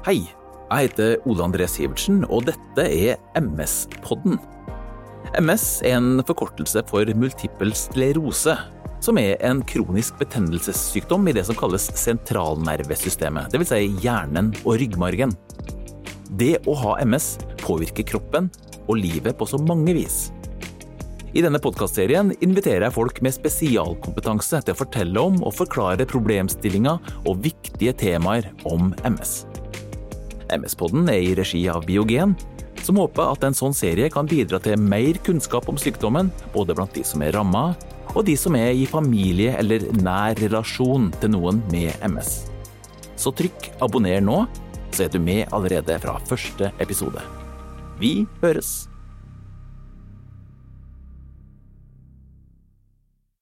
Hei, jeg heter Ole André Sivertsen, og dette er MS-podden. MS er en forkortelse for multippel sklerose, som er en kronisk betennelsessykdom i det som kalles sentralnervesystemet, dvs. Si hjernen og ryggmargen. Det å ha MS påvirker kroppen og livet på så mange vis. I denne podkastserien inviterer jeg folk med spesialkompetanse til å fortelle om og forklare problemstillinger og viktige temaer om MS. MS-podden er i regi av Biogen, som håper at en sånn serie kan bidra til mer kunnskap om sykdommen, både blant de som er ramma, og de som er i familie eller nær relasjon til noen med MS. Så trykk abonner nå, så er du med allerede fra første episode. Vi høres!